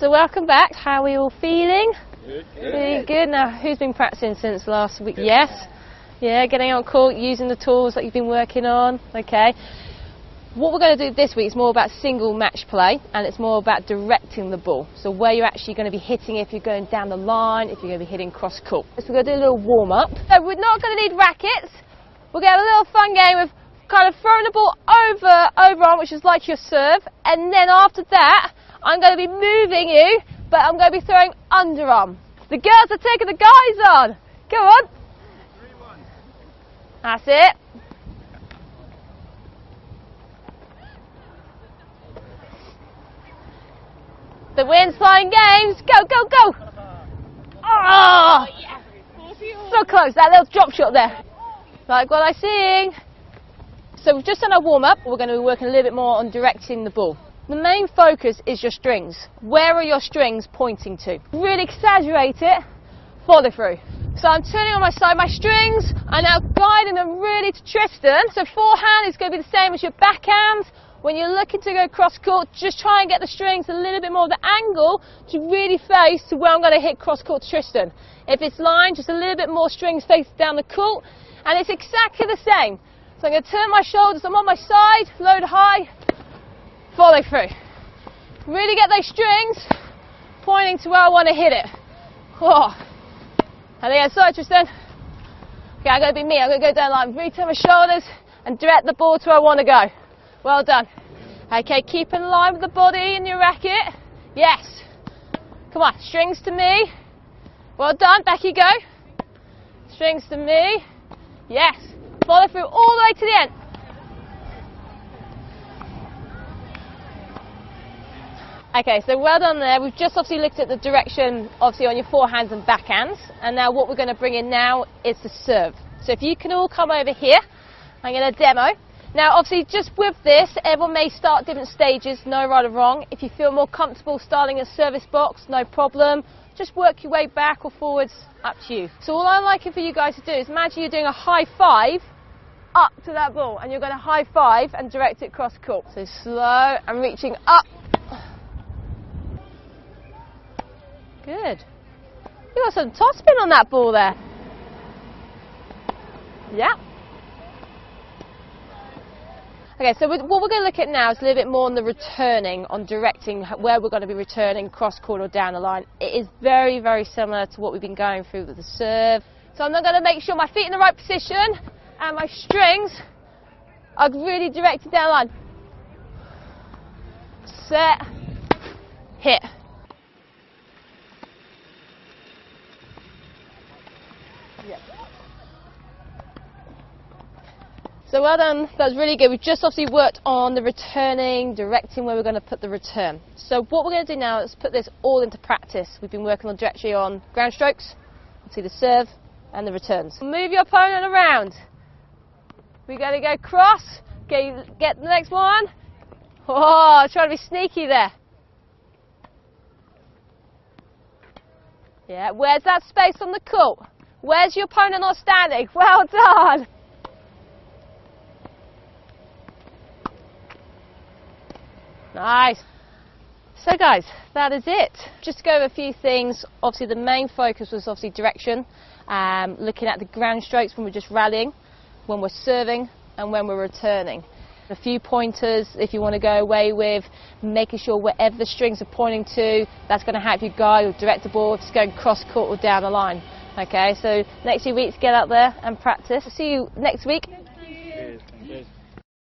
So welcome back. How are we all feeling? Good. Really good. Now, who's been practicing since last week? Yes. Yeah, getting on court, using the tools that you've been working on. Okay. What we're going to do this week is more about single match play and it's more about directing the ball. So where you're actually going to be hitting if you're going down the line, if you're going to be hitting cross court. So we're going to do a little warm up. So we're not going to need rackets. We're going to have a little fun game of kind of throwing the ball over, over on, which is like your serve. And then after that, I'm going to be moving you, but I'm going to be throwing underarm. The girls are taking the guys on. Go on. That's it. The wind's flying games. Go, go, go. Oh, so close. That little drop shot there. Like what I'm seeing. So we've just done our warm up. We're going to be working a little bit more on directing the ball. The main focus is your strings. Where are your strings pointing to? Really exaggerate it. Follow through. So I'm turning on my side. My strings are now guiding them really to Tristan. So forehand is going to be the same as your backhand. When you're looking to go cross court, just try and get the strings a little bit more of the angle to really face to where I'm going to hit cross court Tristan. If it's line, just a little bit more strings face down the court. And it's exactly the same. So I'm going to turn my shoulders, I'm on my side, load high, follow through. Really get those strings pointing to where I want to hit it. Oh. I think that's sorry, Tristan. Okay, I'm going to be me. I'm going to go down like turn my shoulders and direct the ball to where I want to go. Well done. Okay, keep in line with the body and your racket. Yes. Come on, strings to me. Well done. Back you go. Strings to me. Yes. Follow through all the way to the end. Okay, so well done there. We've just obviously looked at the direction, obviously, on your forehands and backhands. And now what we're going to bring in now is the serve. So if you can all come over here, I'm going to demo. Now, obviously, just with this, everyone may start different stages, no right or wrong. If you feel more comfortable starting a service box, no problem. Just work your way back or forwards, up to you. So all I'm liking for you guys to do is imagine you're doing a high five up to that ball, and you're going to high five and direct it cross court. So slow and reaching up. Good. You got some top spin on that ball there. Yeah. Okay, so what we're going to look at now is a little bit more on the returning, on directing where we're going to be returning cross court or down the line. It is very, very similar to what we've been going through with the serve. So I'm not going to make sure my feet in the right position and my strings are really directed down the line. Set, hit. So well done, that was really good. We've just obviously worked on the returning, directing where we're going to put the return. So what we're going to do now is put this all into practice. We've been working on directly on ground strokes, see the serve and the returns. Move your opponent around. We're going to go cross, okay, get the next one. Oh, trying to be sneaky there. Yeah, where's that space on the court? Where's your opponent not standing? Well done. Nice. So guys, that is it. Just to go over a few things, obviously the main focus was obviously direction, um, looking at the ground strokes when we're just rallying, when we're serving and when we're returning. A few pointers if you want to go away with, making sure wherever the strings are pointing to, that's going to help you guide or direct the ball if it's going cross court or down the line. Okay, so next few weeks get out there and practice. See you next week.